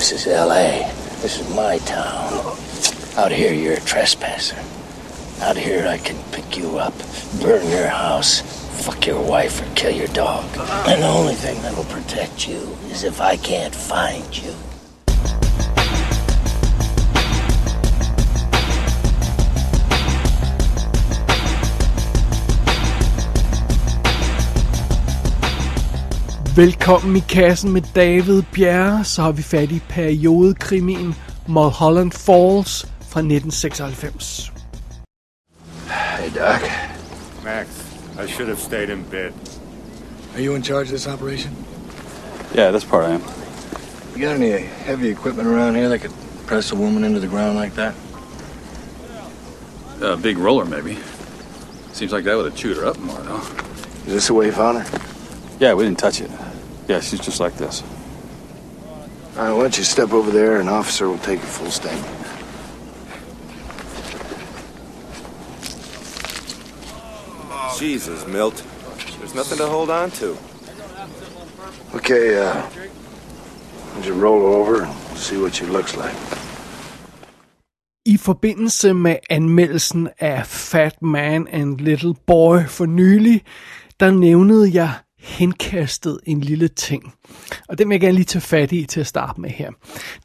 This is L.A. This is my town. Out here, you're a trespasser. Out here, I can pick you up, burn your house, fuck your wife, or kill your dog. And the only thing that'll protect you is if I can't find you. Velkommen i kassen med David Bjerre, så har vi fat i periodekrimien Mulholland Falls fra 1996. Hey, Doc. Max, I should have stayed in bed. Are you in charge of this operation? Yeah, this part I am. You got any heavy equipment around here that could press a woman into the ground like that? A big roller, maybe. Seems like that would have chewed her up more, though. Is this the way you found her? Yeah, we didn't touch it. Yeah, she's just like this. All right, why don't you step over there? An officer will take a full statement. Jesus, Milt. There's nothing to hold on to. Okay, uh, why don't you roll over and see what she looks like? I forbindelse med anmeldelsen af Fat Man and Little Boy for nylig, der nævnede jeg henkastet en lille ting. Og det vil jeg gerne lige tage fat i til at starte med her.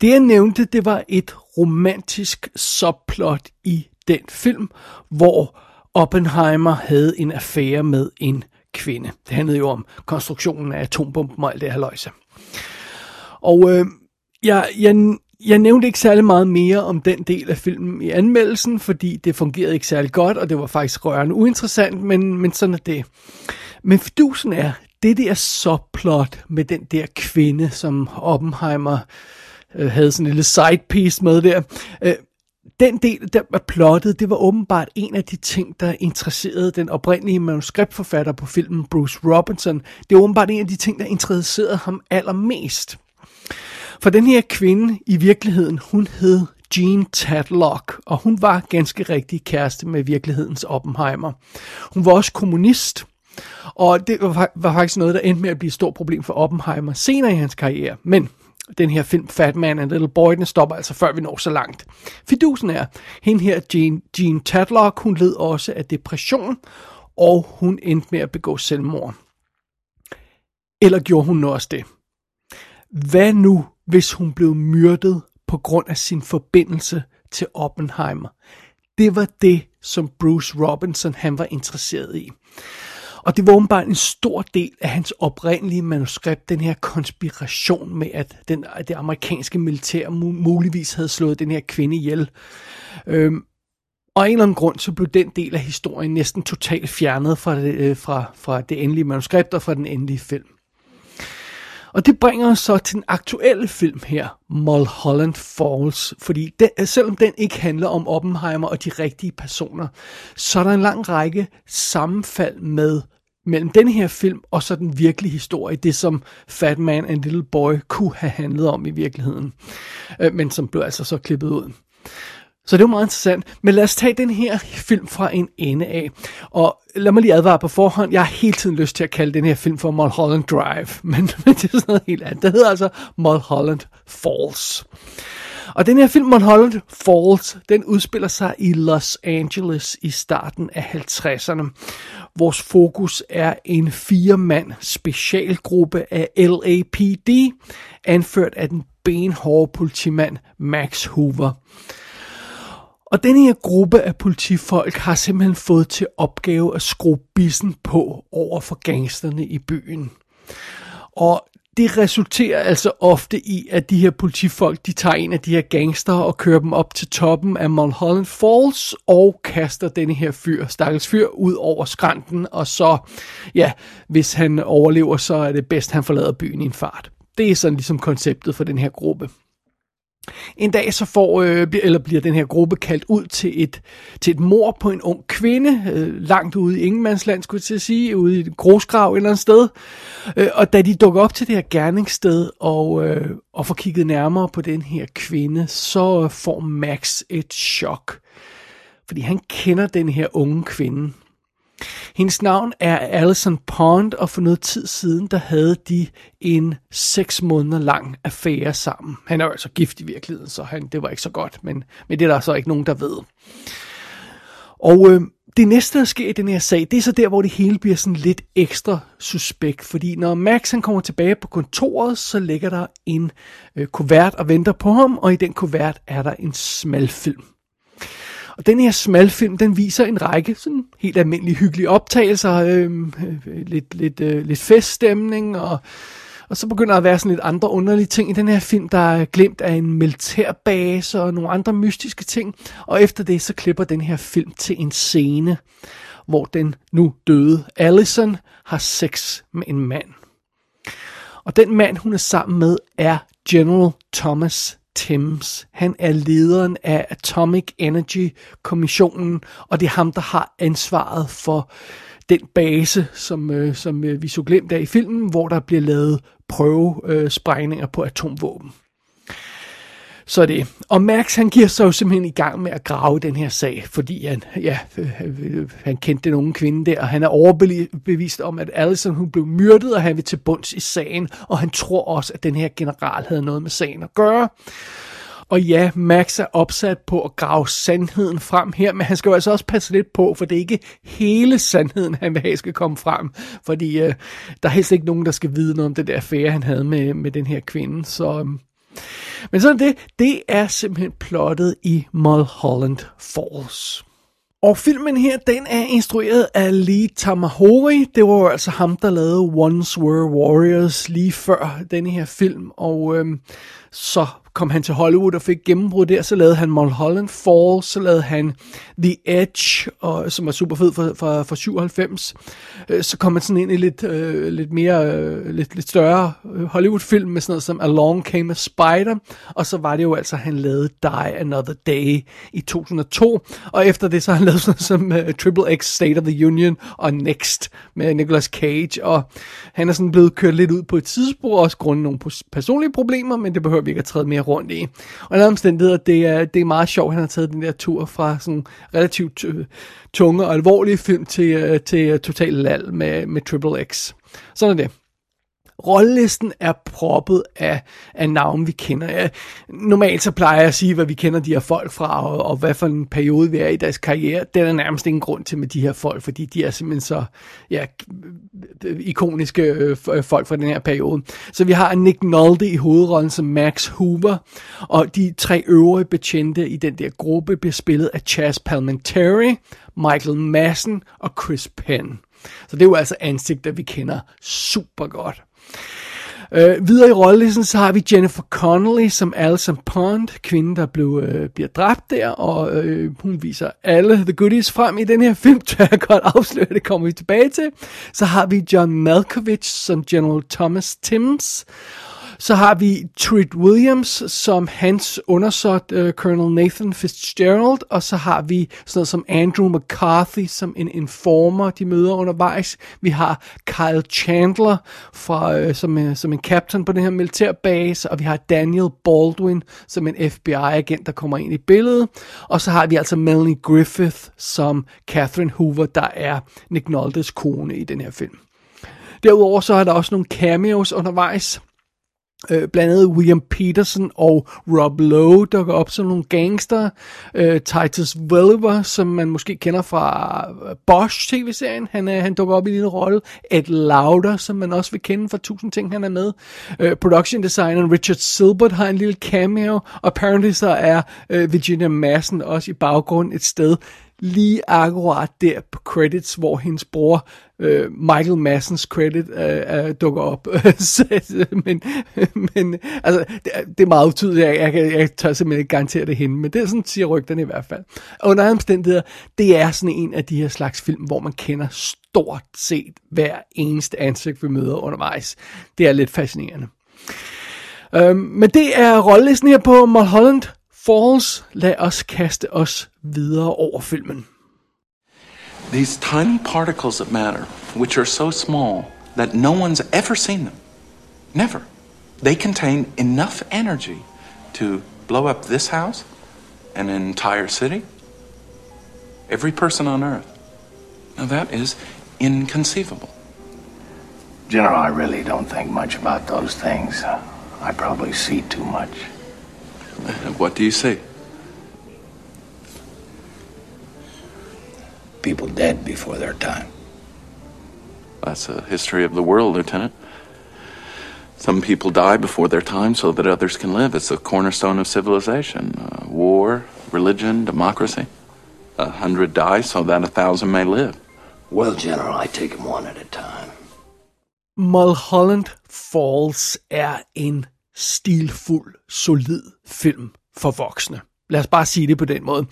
Det jeg nævnte, det var et romantisk subplot i den film, hvor Oppenheimer havde en affære med en kvinde. Det handlede jo om konstruktionen af atombomben og alt det her løjse. Og øh, jeg, jeg, jeg nævnte ikke særlig meget mere om den del af filmen i anmeldelsen, fordi det fungerede ikke særlig godt, og det var faktisk rørende uinteressant, men, men sådan er det. Men fidusen er, det der subplot med den der kvinde, som Oppenheimer øh, havde sådan en lille side piece med der, øh, den del, der var plottet, det var åbenbart en af de ting, der interesserede den oprindelige manuskriptforfatter på filmen, Bruce Robinson. Det var åbenbart en af de ting, der interesserede ham allermest. For den her kvinde i virkeligheden, hun hed Jean Tadlock, og hun var ganske rigtig kæreste med virkelighedens Oppenheimer. Hun var også kommunist, og det var, var faktisk noget, der endte med at blive et stort problem for Oppenheimer senere i hans karriere. Men den her film Fat Man and Little Boy, den stopper altså før vi når så langt. Fidusen er, hende her Jean, Jean Tadlock, hun led også af depression, og hun endte med at begå selvmord. Eller gjorde hun også det? Hvad nu, hvis hun blev myrdet på grund af sin forbindelse til Oppenheimer? Det var det, som Bruce Robinson han var interesseret i. Og det var åbenbart en stor del af hans oprindelige manuskript, den her konspiration med, at den, det amerikanske militær muligvis havde slået den her kvinde ihjel. Øhm, og af en eller anden grund, så blev den del af historien næsten totalt fjernet fra det, øh, fra, fra det endelige manuskript og fra den endelige film. Og det bringer os så til den aktuelle film her, Mulholland Falls, fordi den, øh, selvom den ikke handler om Oppenheimer og de rigtige personer, så er der en lang række sammenfald med mellem den her film og så den virkelige historie, det som Fat Man and Little Boy kunne have handlet om i virkeligheden, øh, men som blev altså så klippet ud. Så det er jo meget interessant. Men lad os tage den her film fra en ende af. Og lad mig lige advare på forhånd. Jeg har hele tiden lyst til at kalde den her film for Mulholland Drive. Men, men det er sådan noget helt andet. Det hedder altså Mulholland Falls. Og den her film, Mulholland Falls, den udspiller sig i Los Angeles i starten af 50'erne. Vores fokus er en firemand specialgruppe af LAPD, anført af den benhårde politimand Max Hoover. Og denne her gruppe af politifolk har simpelthen fået til opgave at skrue bissen på over for gangsterne i byen. Og det resulterer altså ofte i, at de her politifolk, de tager en af de her gangster og kører dem op til toppen af Mulholland Falls og kaster denne her fyr, stakkels fyr, ud over skrænten, og så, ja, hvis han overlever, så er det bedst, han forlader byen i en fart. Det er sådan ligesom konceptet for den her gruppe. En dag så får, øh, eller bliver den her gruppe kaldt ud til et, til et mor på en ung kvinde, øh, langt ude i Ingemandsland, skulle jeg til at sige, ude i et grosgrav et eller andet sted. Øh, og da de dukker op til det her gerningssted og, øh, og får kigget nærmere på den her kvinde, så får Max et chok. Fordi han kender den her unge kvinde. Hendes navn er Alison Pond, og for noget tid siden, der havde de en seks måneder lang affære sammen. Han er jo altså gift i virkeligheden, så han, det var ikke så godt, men, men det er der så ikke nogen, der ved. Og øh, det næste, der sker i den her sag, det er så der, hvor det hele bliver sådan lidt ekstra suspekt. Fordi når Max han kommer tilbage på kontoret, så ligger der en øh, kuvert og venter på ham, og i den kuvert er der en smalfilm. Og den her smalfilm, den viser en række sådan helt almindelige hyggelige optagelser, øh, øh, lidt, lidt, øh, lidt feststemning, og, og så begynder der at være sådan lidt andre underlige ting i den her film, der er glemt af en militærbase og nogle andre mystiske ting. Og efter det, så klipper den her film til en scene, hvor den nu døde Allison har sex med en mand. Og den mand, hun er sammen med, er General Thomas Thames. Han er lederen af Atomic Energy Kommissionen, og det er ham, der har ansvaret for den base, som, øh, som øh, vi så glemt af i filmen, hvor der bliver lavet prøvesprængninger øh, på atomvåben. Så det. Og Max han giver sig jo simpelthen i gang med at grave den her sag, fordi han, ja, han kendte den unge kvinde der, og han er overbevist om, at Allison hun blev myrdet, og han vil til bunds i sagen, og han tror også, at den her general havde noget med sagen at gøre. Og ja, Max er opsat på at grave sandheden frem her, men han skal jo altså også passe lidt på, for det er ikke hele sandheden, han vil have skal komme frem. Fordi øh, der er helst ikke nogen, der skal vide noget om det der affære, han havde med, med den her kvinde. Så, øh, men sådan det, det er simpelthen plottet i Mulholland Falls. Og filmen her, den er instrueret af Lee Tamahori. Det var jo altså ham, der lavede Once Were Warriors lige før denne her film. Og øhm, så kom han til Hollywood og fik gennembrud der, så lavede han Mulholland Falls, så lavede han The Edge, og, som var super fed for, for, for 97. Øh, så kom han sådan ind i lidt, øh, lidt mere, øh, lidt, lidt større øh, Hollywood-film med sådan noget som Along Came a Spider, og så var det jo altså, han lavede Die Another Day i 2002, og efter det så har han lavet sådan noget som uh, Triple X State of the Union og Next med Nicolas Cage, og han er sådan blevet kørt lidt ud på et tidsspor, også grundet nogle personlige problemer, men det behøver vi ikke at træde mere rundt i. Og en omstændigheder, det er, det er meget sjovt, at han har taget den der tur fra sådan relativt øh, tunge og alvorlige film til, øh, til øh, total lal med, med Triple X. Sådan er det. Rollelisten er proppet af, af navne, vi kender. Ja, normalt så plejer jeg at sige, hvad vi kender de her folk fra, og, og hvad for en periode vi er i deres karriere. Det er der nærmest ingen grund til med de her folk, fordi de er simpelthen så ja, ikoniske øh, folk fra den her periode. Så vi har Nick Nolte i hovedrollen som Max Hoover, og de tre øvrige betjente i den der gruppe bliver spillet af Chas Palminteri, Michael Madsen og Chris Penn. Så det er jo altså ansigter, vi kender super godt. Øh, videre i rollelisten, så har vi Jennifer Connelly som Alison Pond, kvinden, der blev, øh, bliver dræbt der, og øh, hun viser alle the goodies frem i den her film, tør jeg godt afsløre, det kommer vi tilbage til. Så har vi John Malkovich som General Thomas Timms, så har vi Treat Williams som hans undersåt, uh, Colonel Nathan Fitzgerald, og så har vi sådan noget som Andrew McCarthy som en informer, de møder undervejs. Vi har Kyle Chandler fra, uh, som, uh, som en captain på den her militærbase, og vi har Daniel Baldwin som en FBI-agent, der kommer ind i billedet. Og så har vi altså Melanie Griffith som Catherine Hoover, der er Nick Noltes kone i den her film. Derudover så er der også nogle cameos undervejs. Øh, blandt andet William Peterson og Rob Lowe dukker op som nogle gangster. Øh, Titus Welliver, som man måske kender fra øh, Bosch tv-serien, han, øh, han dukker op i en lille rolle. Ed Lauder, som man også vil kende fra tusind ting, han er med. Øh, production designer Richard Silbert har en lille cameo, og apparently så er øh, Virginia Madsen også i baggrund et sted lige akkurat der på credits, hvor hendes bror øh, Michael Massens credit øh, øh, dukker op. men, men altså, det, det er meget utydeligt. Jeg, jeg, jeg tør simpelthen ikke garantere det hende, men det er sådan, siger rygterne i hvert fald. Og under omstændigheder, det er sådan en af de her slags film, hvor man kender stort set hver eneste ansigt, vi møder undervejs. Det er lidt fascinerende. Øhm, men det er rollelisten her på Mulholland Falls. Lad os kaste os videre over filmen. These tiny particles of matter, which are so small that no one's ever seen them, never, they contain enough energy to blow up this house and an entire city. Every person on Earth Now, that is inconceivable. General, I really don't think much about those things. I probably see too much. What do you say? People dead before their time. That's a history of the world, Lieutenant. Some people die before their time so that others can live. It's the cornerstone of civilization. Uh, war, religion, democracy. A hundred die so that a thousand may live. Well, General, I take them one at a time. Mulholland Falls er en stilfuld, solid film for voksne. Lad os bare sige det på den måde.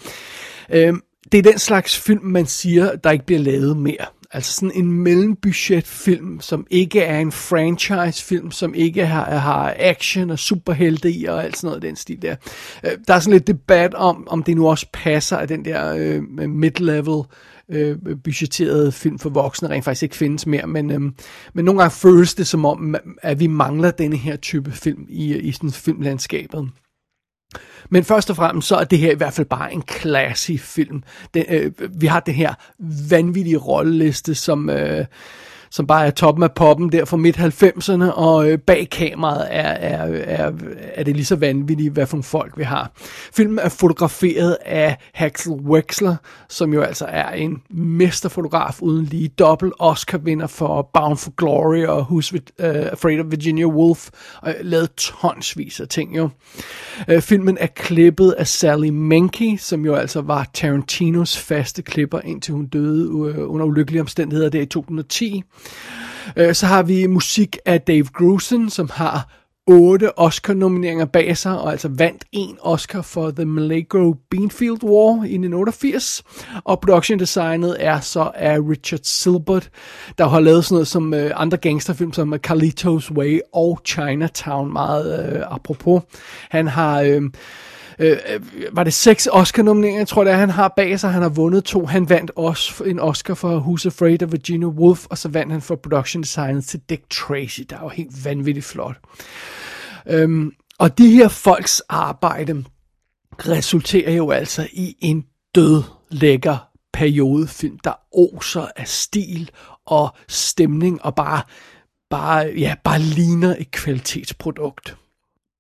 Øhm, det er den slags film, man siger, der ikke bliver lavet mere. Altså sådan en mellembudgetfilm, som ikke er en franchise-film, som ikke har, har action og superhelte i og alt sådan noget den stil der. Øh, der er sådan lidt debat om, om det nu også passer, at den der øh, mid-level øh, budgetterede film for voksne rent faktisk ikke findes mere, men, øh, men nogle gange føles det som om, at vi mangler denne her type film i, i sådan filmlandskabet. Men først og fremmest så er det her i hvert fald bare en classy film. Den, øh, vi har det her vanvittige rolleliste, som, øh, som bare er toppen af poppen der fra midt-90'erne, og øh, bag kameraet er, er, er, er det lige så vanvittigt, hvad for folk vi har. Filmen er fotograferet af Haxel Wexler, som jo altså er en mesterfotograf uden lige dobbelt Oscar-vinder for Bound for Glory og Who's with, uh, Afraid of Virginia Woolf, og øh, lavet tonsvis af ting jo. Øh, filmen er klippet af Sally Menke, som jo altså var Tarantinos faste klipper, indtil hun døde under ulykkelige omstændigheder der i 2010. Øh, så har vi musik af Dave Grusin, som har otte Oscar-nomineringer bag sig, og altså vandt en Oscar for The Milagro Beanfield War i 1988. Og production designet er så af Richard Silbert, der har lavet sådan noget som øh, andre gangsterfilm, som Carlitos Way og Chinatown, meget øh, apropos. Han har... Øh, øh, var det seks Oscar-nomineringer, jeg tror det er, han har bag sig. Han har vundet to. Han vandt også en Oscar for Who's Afraid of Virginia Woolf, og så vandt han for production Design til Dick Tracy, der er jo helt vanvittigt flot. Øhm, og de her folks arbejde resulterer jo altså i en død lækker periodefilm, der oser af stil og stemning og bare, bare, ja, bare ligner et kvalitetsprodukt.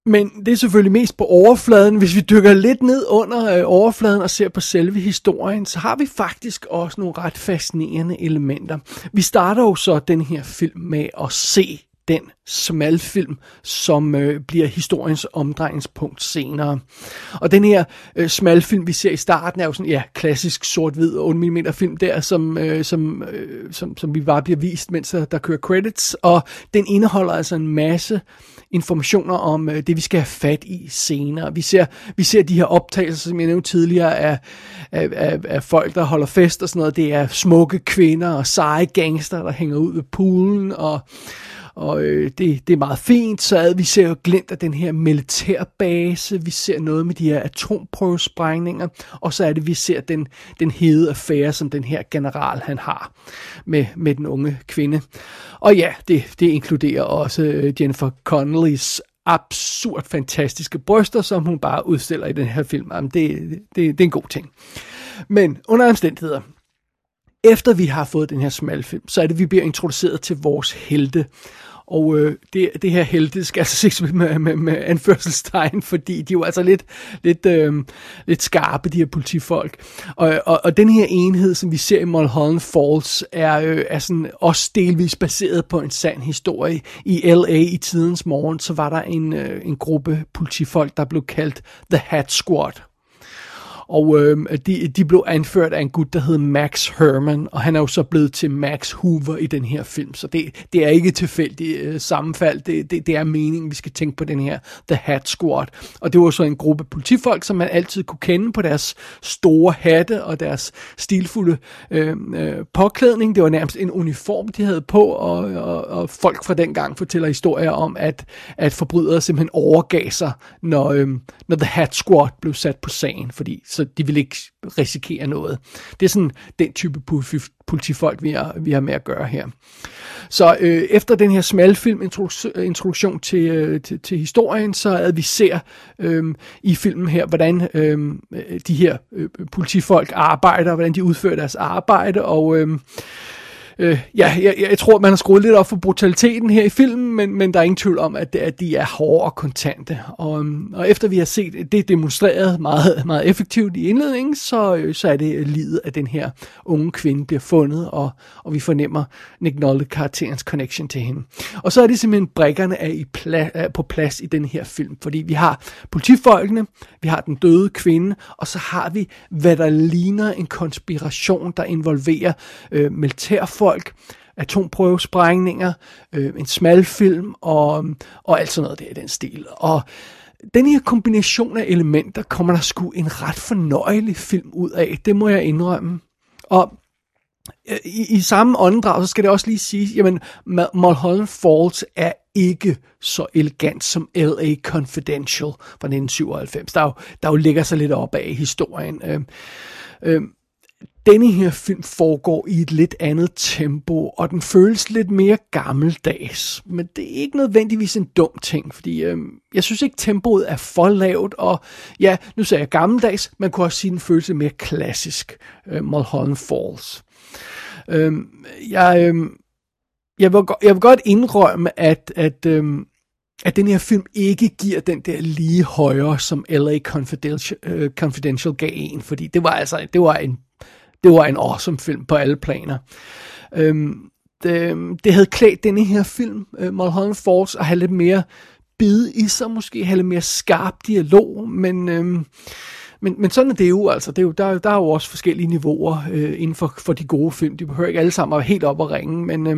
Men det er selvfølgelig mest på overfladen. Hvis vi dykker lidt ned under øh, overfladen og ser på selve historien, så har vi faktisk også nogle ret fascinerende elementer. Vi starter jo så den her film med at se den smalfilm, som øh, bliver historiens omdrejningspunkt senere. Og den her øh, smalfilm, vi ser i starten, er jo sådan, ja, klassisk sort-hvid 8 mm film der, som, øh, som, øh, som, som vi bare bliver vist, mens der, der kører credits. Og den indeholder altså en masse informationer om øh, det, vi skal have fat i senere. Vi ser, vi ser de her optagelser, som jeg nævnte tidligere, af, af, af, af folk, der holder fest og sådan noget. Det er smukke kvinder og seje gangster, der hænger ud ved poolen, og og øh, det, det er meget fint, så vi ser jo glimt af den her militærbase, vi ser noget med de her atomprøvesprængninger, og så er det, vi ser den, den hede affære, som den her general han har med, med den unge kvinde. Og ja, det, det inkluderer også øh, Jennifer Connellys absurd fantastiske bryster, som hun bare udstiller i den her film. Jamen, det, det, det er en god ting. Men under omstændigheder, efter vi har fået den her smalfilm, så er det, vi bliver introduceret til vores helte. Og øh, det, det her helte skal altså ses med, med, med anførselstegn, fordi de er jo altså lidt, lidt, øh, lidt skarpe, de her politifolk. Og, og, og den her enhed, som vi ser i Mulholland Falls, er, øh, er sådan også delvis baseret på en sand historie. I L.A. i tidens morgen, så var der en, øh, en gruppe politifolk, der blev kaldt The Hat Squad. Og øh, de, de blev anført af en gut, der hed Max Herman, og han er jo så blevet til Max Hoover i den her film. Så det, det er ikke tilfældigt øh, sammenfald. Det, det, det er meningen, vi skal tænke på den her The Hat Squad. Og det var så en gruppe politifolk, som man altid kunne kende på deres store hatte og deres stilfulde øh, øh, påklædning. Det var nærmest en uniform, de havde på, og, og, og folk fra den gang fortæller historier om, at, at forbrydere simpelthen overgav sig, når, øh, når The Hat Squad blev sat på sagen, fordi så så de vil ikke risikere noget. Det er sådan den type politifolk, vi har, vi har med at gøre her. Så øh, efter den her smalfilm introduktion til, øh, til, til historien, så at vi ser øh, i filmen her, hvordan øh, de her øh, politifolk arbejder, hvordan de udfører deres arbejde, og øh, øh, ja, jeg, jeg tror, man har skruet lidt op for brutaliteten her i filmen, men, men der er ingen tvivl om, at, at de er hårde og kontante. Og, øhm, og efter vi har set det demonstreret meget, meget effektivt i indledningen, så, øh, så er det livet af den her unge kvinde bliver fundet, og, og vi fornemmer Nick Nolte-karakterens connection til hende. Og så er det simpelthen brækkerne er, i pla- er på plads i den her film, fordi vi har politifolkene, vi har den døde kvinde, og så har vi, hvad der ligner en konspiration, der involverer øh, militærfolk, folk, atomprøvesprængninger, øh, en smal film og, og alt sådan noget der i den stil. Og den her kombination af elementer kommer der sgu en ret fornøjelig film ud af, det må jeg indrømme. Og øh, i, i samme åndedrag, så skal det også lige sige, jamen Mulholland Falls er ikke så elegant som L.A. Confidential fra 1997, der jo, der jo ligger sig lidt op af historien. Øh, øh, denne her film foregår i et lidt andet tempo, og den føles lidt mere gammeldags. Men det er ikke nødvendigvis en dum ting, fordi øh, jeg synes ikke tempoet er for lavt, og ja, nu sagde jeg gammeldags, man kunne også sige, at den føles mere klassisk, øh, Mulholland Falls. Øh, jeg, øh, jeg, vil, jeg vil godt indrømme, at, at øh, at den her film ikke giver den der lige højere, som LA Confidential, uh, Confidential gav en, fordi det var altså det var en det var en awesome film på alle planer. Øhm, det, øhm, det havde klædt denne her film, øh, Mulholland Falls, at have lidt mere bid i sig, måske have lidt mere skarp dialog, men, øhm, men, men sådan er det jo, altså. Det er jo, der, der er jo også forskellige niveauer øh, inden for, for de gode film. De behøver ikke alle sammen at være helt op og ringe, men, øh,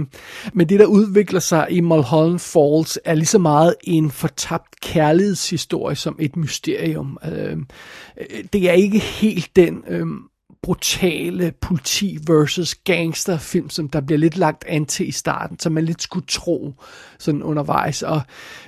men det, der udvikler sig i Mulholland Falls, er lige så meget en fortabt kærlighedshistorie som et mysterium. Øhm, øh, det er ikke helt den... Øh, brutale politi versus gangster film, som der bliver lidt lagt an til i starten, som man lidt skulle tro sådan undervejs. Og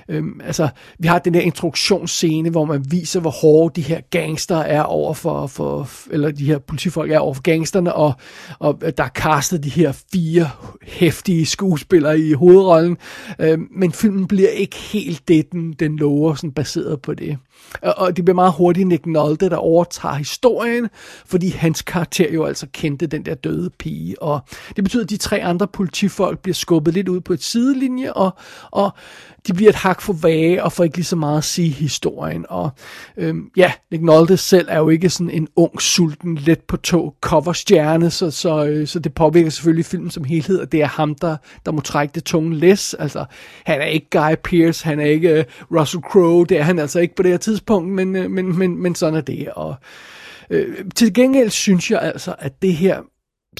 øhm, altså, vi har den der introduktionsscene, hvor man viser, hvor hårde de her gangster er over for, for eller de her politifolk er over for gangsterne, og, og der er castet de her fire hæftige skuespillere i hovedrollen, øhm, men filmen bliver ikke helt det, den, den lover, sådan baseret på det. Og det bliver meget hurtigt Nick Nolte, der overtager historien, fordi hans karakter jo altså kendte den der døde pige. Og det betyder, at de tre andre politifolk bliver skubbet lidt ud på et sidelinje, og, og de bliver et hak for vage og får ikke lige så meget at sige historien. Og øhm, ja, Nick Nolte selv er jo ikke sådan en ung, sulten, let på tog coverstjerne, så, så, øh, så det påvirker selvfølgelig filmen som helhed, og det er ham, der, der må trække det tunge læs. Altså, han er ikke Guy Pearce, han er ikke øh, Russell Crowe, det er han altså ikke på det her tidspunkt, men, øh, men, men, men sådan er det. Og øh, til gengæld synes jeg altså, at det her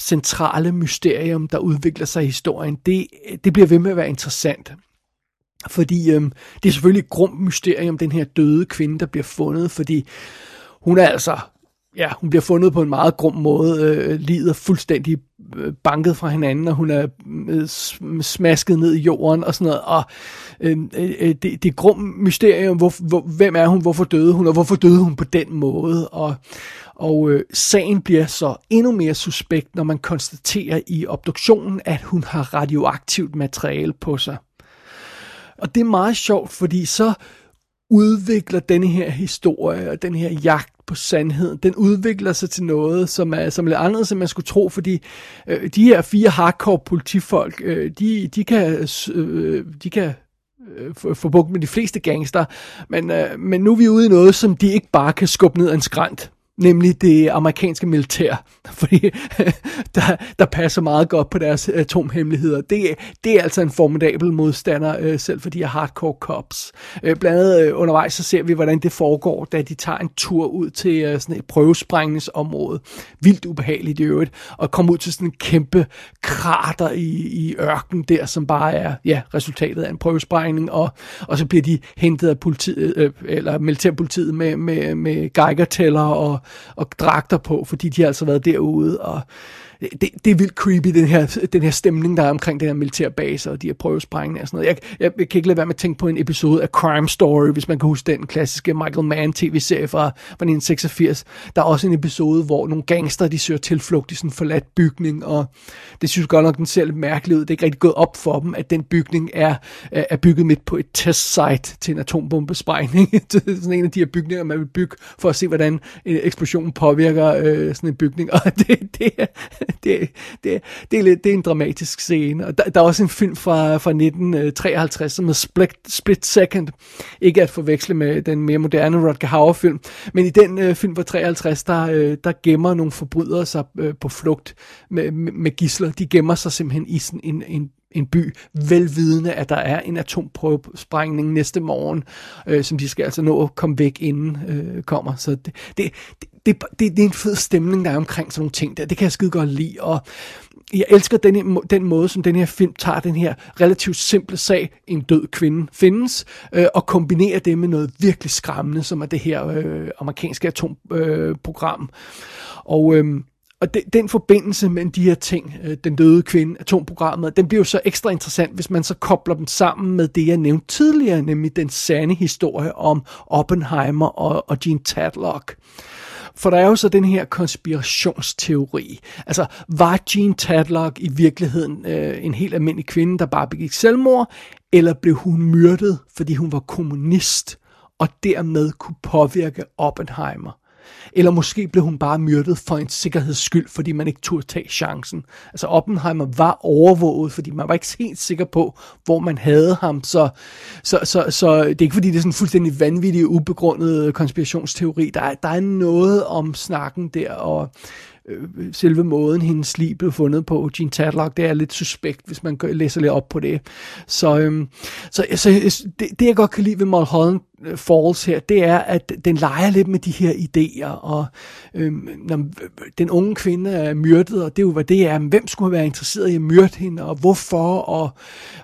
centrale mysterium, der udvikler sig i historien, det, det bliver ved med at være interessant. Fordi øhm, det er selvfølgelig et grumt mysterium, den her døde kvinde, der bliver fundet, fordi hun er altså, ja, hun bliver fundet på en meget grum måde, øh, lider fuldstændig banket fra hinanden, og hun er øh, smasket ned i jorden og sådan noget, og øh, øh, det, det grum mysterium, hvor, hvor, hvem er hun, hvorfor døde hun, og hvorfor døde hun på den måde, og, og øh, sagen bliver så endnu mere suspekt, når man konstaterer i obduktionen, at hun har radioaktivt materiale på sig. Og det er meget sjovt, fordi så udvikler denne her historie og den her jagt på sandheden, den udvikler sig til noget, som er, som er lidt anderledes, end man skulle tro, fordi øh, de her fire hardcore politifolk, øh, de, de kan, øh, de kan øh, få bukt med de fleste gangster, men, øh, men nu er vi ude i noget, som de ikke bare kan skubbe ned ad en skrant nemlig det amerikanske militær, fordi der, der passer meget godt på deres atomhemmeligheder. Det, det er altså en formidabel modstander, øh, selv for de her hardcore cops. Øh, blandt andet øh, undervejs så ser vi, hvordan det foregår, da de tager en tur ud til øh, sådan et prøvesprængningsområde. Vildt ubehageligt i øvrigt, og kommer ud til sådan en kæmpe krater i, i ørken der, som bare er ja, resultatet af en prøvesprængning, og, og så bliver de hentet af politiet, øh, eller militærpolitiet med, med, med geigertæller og og dragter på, fordi de har altså været derude, og det, det er vildt creepy, den her, den her stemning, der er omkring den her militærbase og de her prøvesprængninger og sådan noget. Jeg, jeg, jeg kan ikke lade være med at tænke på en episode af Crime Story, hvis man kan huske den klassiske Michael Mann tv-serie fra, fra 1986. Der er også en episode, hvor nogle gangster, de søger tilflugt i sådan en forladt bygning, og det synes godt nok, den ser lidt mærkelig ud. Det er ikke rigtig gået op for dem, at den bygning er, er bygget midt på et testsite til en atombombesprængning. det er sådan en af de her bygninger, man vil bygge for at se, hvordan øh, en eksplosion påvirker øh, sådan en bygning. Og det, det, er, det, det, det, er, lidt, det er en dramatisk scene. Og der, der er også en film fra, fra 1953, øh, som hedder Split, Split Second. Ikke at forveksle med den mere moderne Rodger Hauer-film. Men i den øh, film fra 53, der, øh, der gemmer nogle forbrydere sig øh, på flugt med, med, med gisler. De gemmer sig simpelthen i sådan en, en en by, velvidende, at der er en atomprøvesprængning næste morgen, øh, som de skal altså nå at komme væk inden øh, kommer. Så det, det, det, det, det, er en fed stemning, der er omkring sådan nogle ting der. Det kan jeg skide godt lide, og jeg elsker den, den måde, som den her film tager den her relativt simple sag, en død kvinde findes, øh, og kombinerer det med noget virkelig skræmmende, som er det her øh, amerikanske atomprogram. Øh, og øh, og de, den forbindelse mellem de her ting, øh, den døde kvinde, atomprogrammet, den bliver jo så ekstra interessant, hvis man så kobler dem sammen med det, jeg nævnte tidligere, nemlig den sande historie om Oppenheimer og, og Gene Tadlock. For der er jo så den her konspirationsteori. Altså, var Jean Tadlock i virkeligheden øh, en helt almindelig kvinde, der bare begik selvmord, eller blev hun myrdet, fordi hun var kommunist, og dermed kunne påvirke Oppenheimer? Eller måske blev hun bare myrdet for en sikkerheds skyld, fordi man ikke turde tage chancen. Altså Oppenheimer var overvåget, fordi man var ikke helt sikker på, hvor man havde ham. Så, så, så, så det er ikke fordi, det er sådan en fuldstændig vanvittig, ubegrundet konspirationsteori. Der er, der er noget om snakken der, og øh, selve måden, hendes liv blev fundet på, Jean Tadlock, det er lidt suspekt, hvis man læser lidt op på det. Så, øhm, så, så det, det, jeg godt kan lide ved Mulholland øh, Falls her, det er, at den leger lidt med de her idéer, og øhm, når øh, den unge kvinde er myrdet, og det er jo, hvad det er, hvem skulle være interesseret i at myrde hende, og hvorfor, og,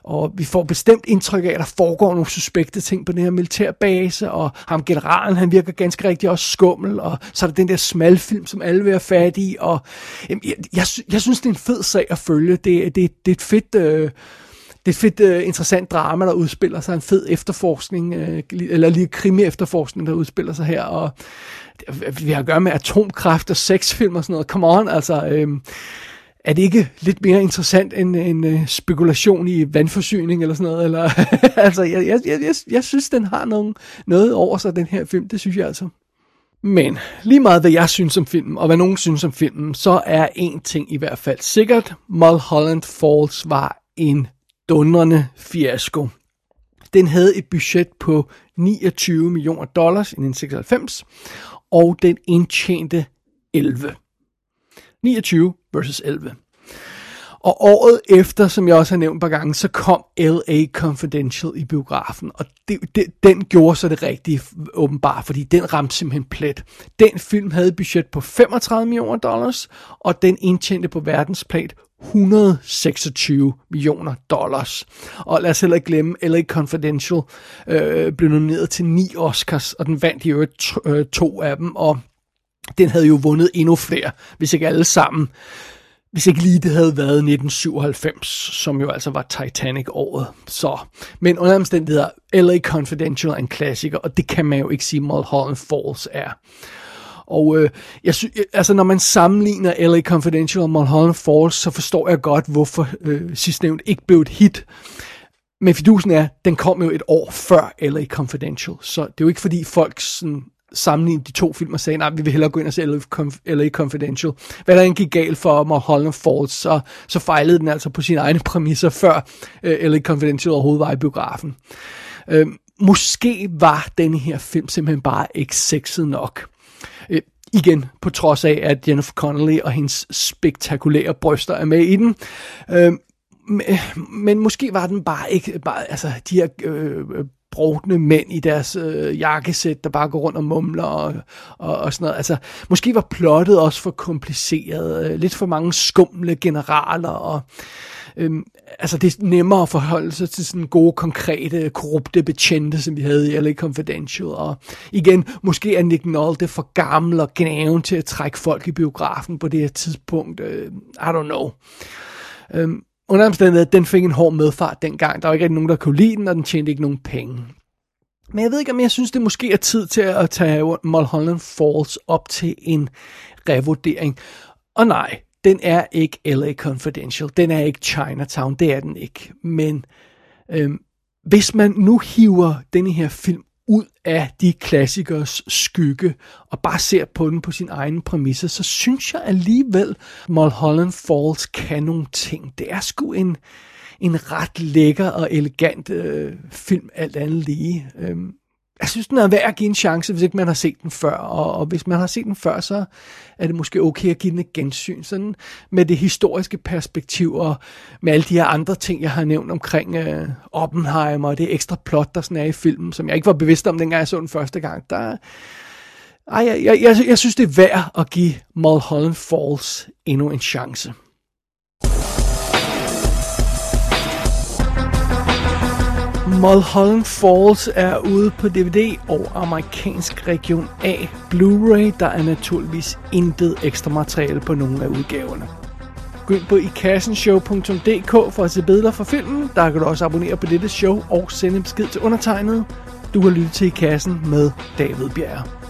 og vi får bestemt indtryk af, at der foregår nogle suspekte ting på den her militærbase, og ham generalen, han virker ganske rigtig også skummel, og så er der den der smalfilm, som alle vil have fat i, og jeg, jeg, jeg synes, det er en fed sag at følge, det, det, det er et fedt... Øh, det er fedt, uh, interessant drama, der udspiller sig, en fed efterforskning, uh, eller lige krimi-efterforskning, der udspiller sig her, og vi har at gøre med atomkraft og sexfilm og sådan noget. Come on, altså... Øh, er det ikke lidt mere interessant end en øh, spekulation i vandforsyning eller sådan noget? Eller, altså, jeg, jeg, jeg, jeg synes, den har nogen, noget over sig, den her film. Det synes jeg altså. Men lige meget hvad jeg synes om filmen, og hvad nogen synes om filmen, så er en ting i hvert fald sikkert. Mulholland Falls var en dundrende fiasko. Den havde et budget på 29 millioner dollars i 1996, og den indtjente 11. 29 versus 11. Og året efter, som jeg også har nævnt et par gange, så kom L.A. Confidential i biografen. Og det, det, den gjorde så det rigtige åbenbart, fordi den ramte simpelthen plet. Den film havde et budget på 35 millioner dollars, og den indtjente på verdensplan 126 millioner dollars. Og lad os heller ikke glemme, LA Confidential øh, blev nomineret til ni Oscars, og den vandt i øvrigt to, øh, to af dem, og den havde jo vundet endnu flere, hvis ikke alle sammen. Hvis ikke lige det havde været 1997, som jo altså var Titanic-året. Så, men under omstændigheder, LA Confidential er en klassiker, og det kan man jo ikke sige, Mulholland Falls er. Og øh, jeg sy- øh, altså, når man sammenligner LA Confidential og Mulholland Falls, så forstår jeg godt, hvorfor øh, sidstnævnt ikke blev et hit. Men fidusen er, den kom jo et år før LA Confidential, så det er jo ikke fordi folk sådan sammenligne de to film og sagde, nej, ah, vi vil hellere gå ind og se LA Confidential. Hvad der end gik galt for Mulholland Falls, så, så fejlede den altså på sine egne præmisser, før øh, LA Confidential overhovedet var i biografen. Øh, måske var denne her film simpelthen bare ikke sexet nok. Øh, igen, på trods af, at Jennifer Connelly og hendes spektakulære bryster er med i den. Uh, men måske var den bare ikke, bare, altså de her øh, brovdende mænd i deres øh, jakkesæt, der bare går rundt og mumler og, og, og sådan noget. Altså, måske var plottet også for kompliceret. Øh, lidt for mange skumle generaler og øh, altså det er nemmere at forholde sig til sådan gode, konkrete, korrupte betjente, som vi havde i LA Confidential. Og igen, måske er Nick Nolte for gammel og gnaven til at trække folk i biografen på det her tidspunkt. Øh, I don't know. Øhm, under omstændighed, den fik en hård medfart dengang. Der var ikke rigtig nogen, der kunne lide den, og den tjente ikke nogen penge. Men jeg ved ikke, om jeg synes, det måske er tid til at tage Mulholland Falls op til en revurdering. Og nej, den er ikke LA Confidential. Den er ikke Chinatown. Det er den ikke. Men øhm, hvis man nu hiver denne her film af de klassikers skygge og bare ser på den på sin egen præmisser, så synes jeg alligevel, Mulholland Falls kan nogle ting. Det er sgu en, en ret lækker og elegant øh, film, alt andet lige. Øhm, jeg synes, den er værd at give en chance, hvis ikke man har set den før. Og, og hvis man har set den før, så er det måske okay at give den et gensyn. Sådan med det historiske perspektiv og med alle de her andre ting, jeg har nævnt omkring øh, Oppenheimer og det ekstra plot, der sådan er i filmen, som jeg ikke var bevidst om, dengang jeg så den første gang. Der, ej, jeg, jeg, jeg, jeg synes, det er værd at give Mulholland Falls endnu en chance. Mulholland Falls er ude på DVD og amerikansk region A Blu-ray. Der er naturligvis intet ekstra materiale på nogen af udgaverne. Gå ind på ikassenshow.dk for at se billeder fra filmen. Der kan du også abonnere på dette show og sende en besked til undertegnet. Du har lyttet til I Kassen med David Bjerg.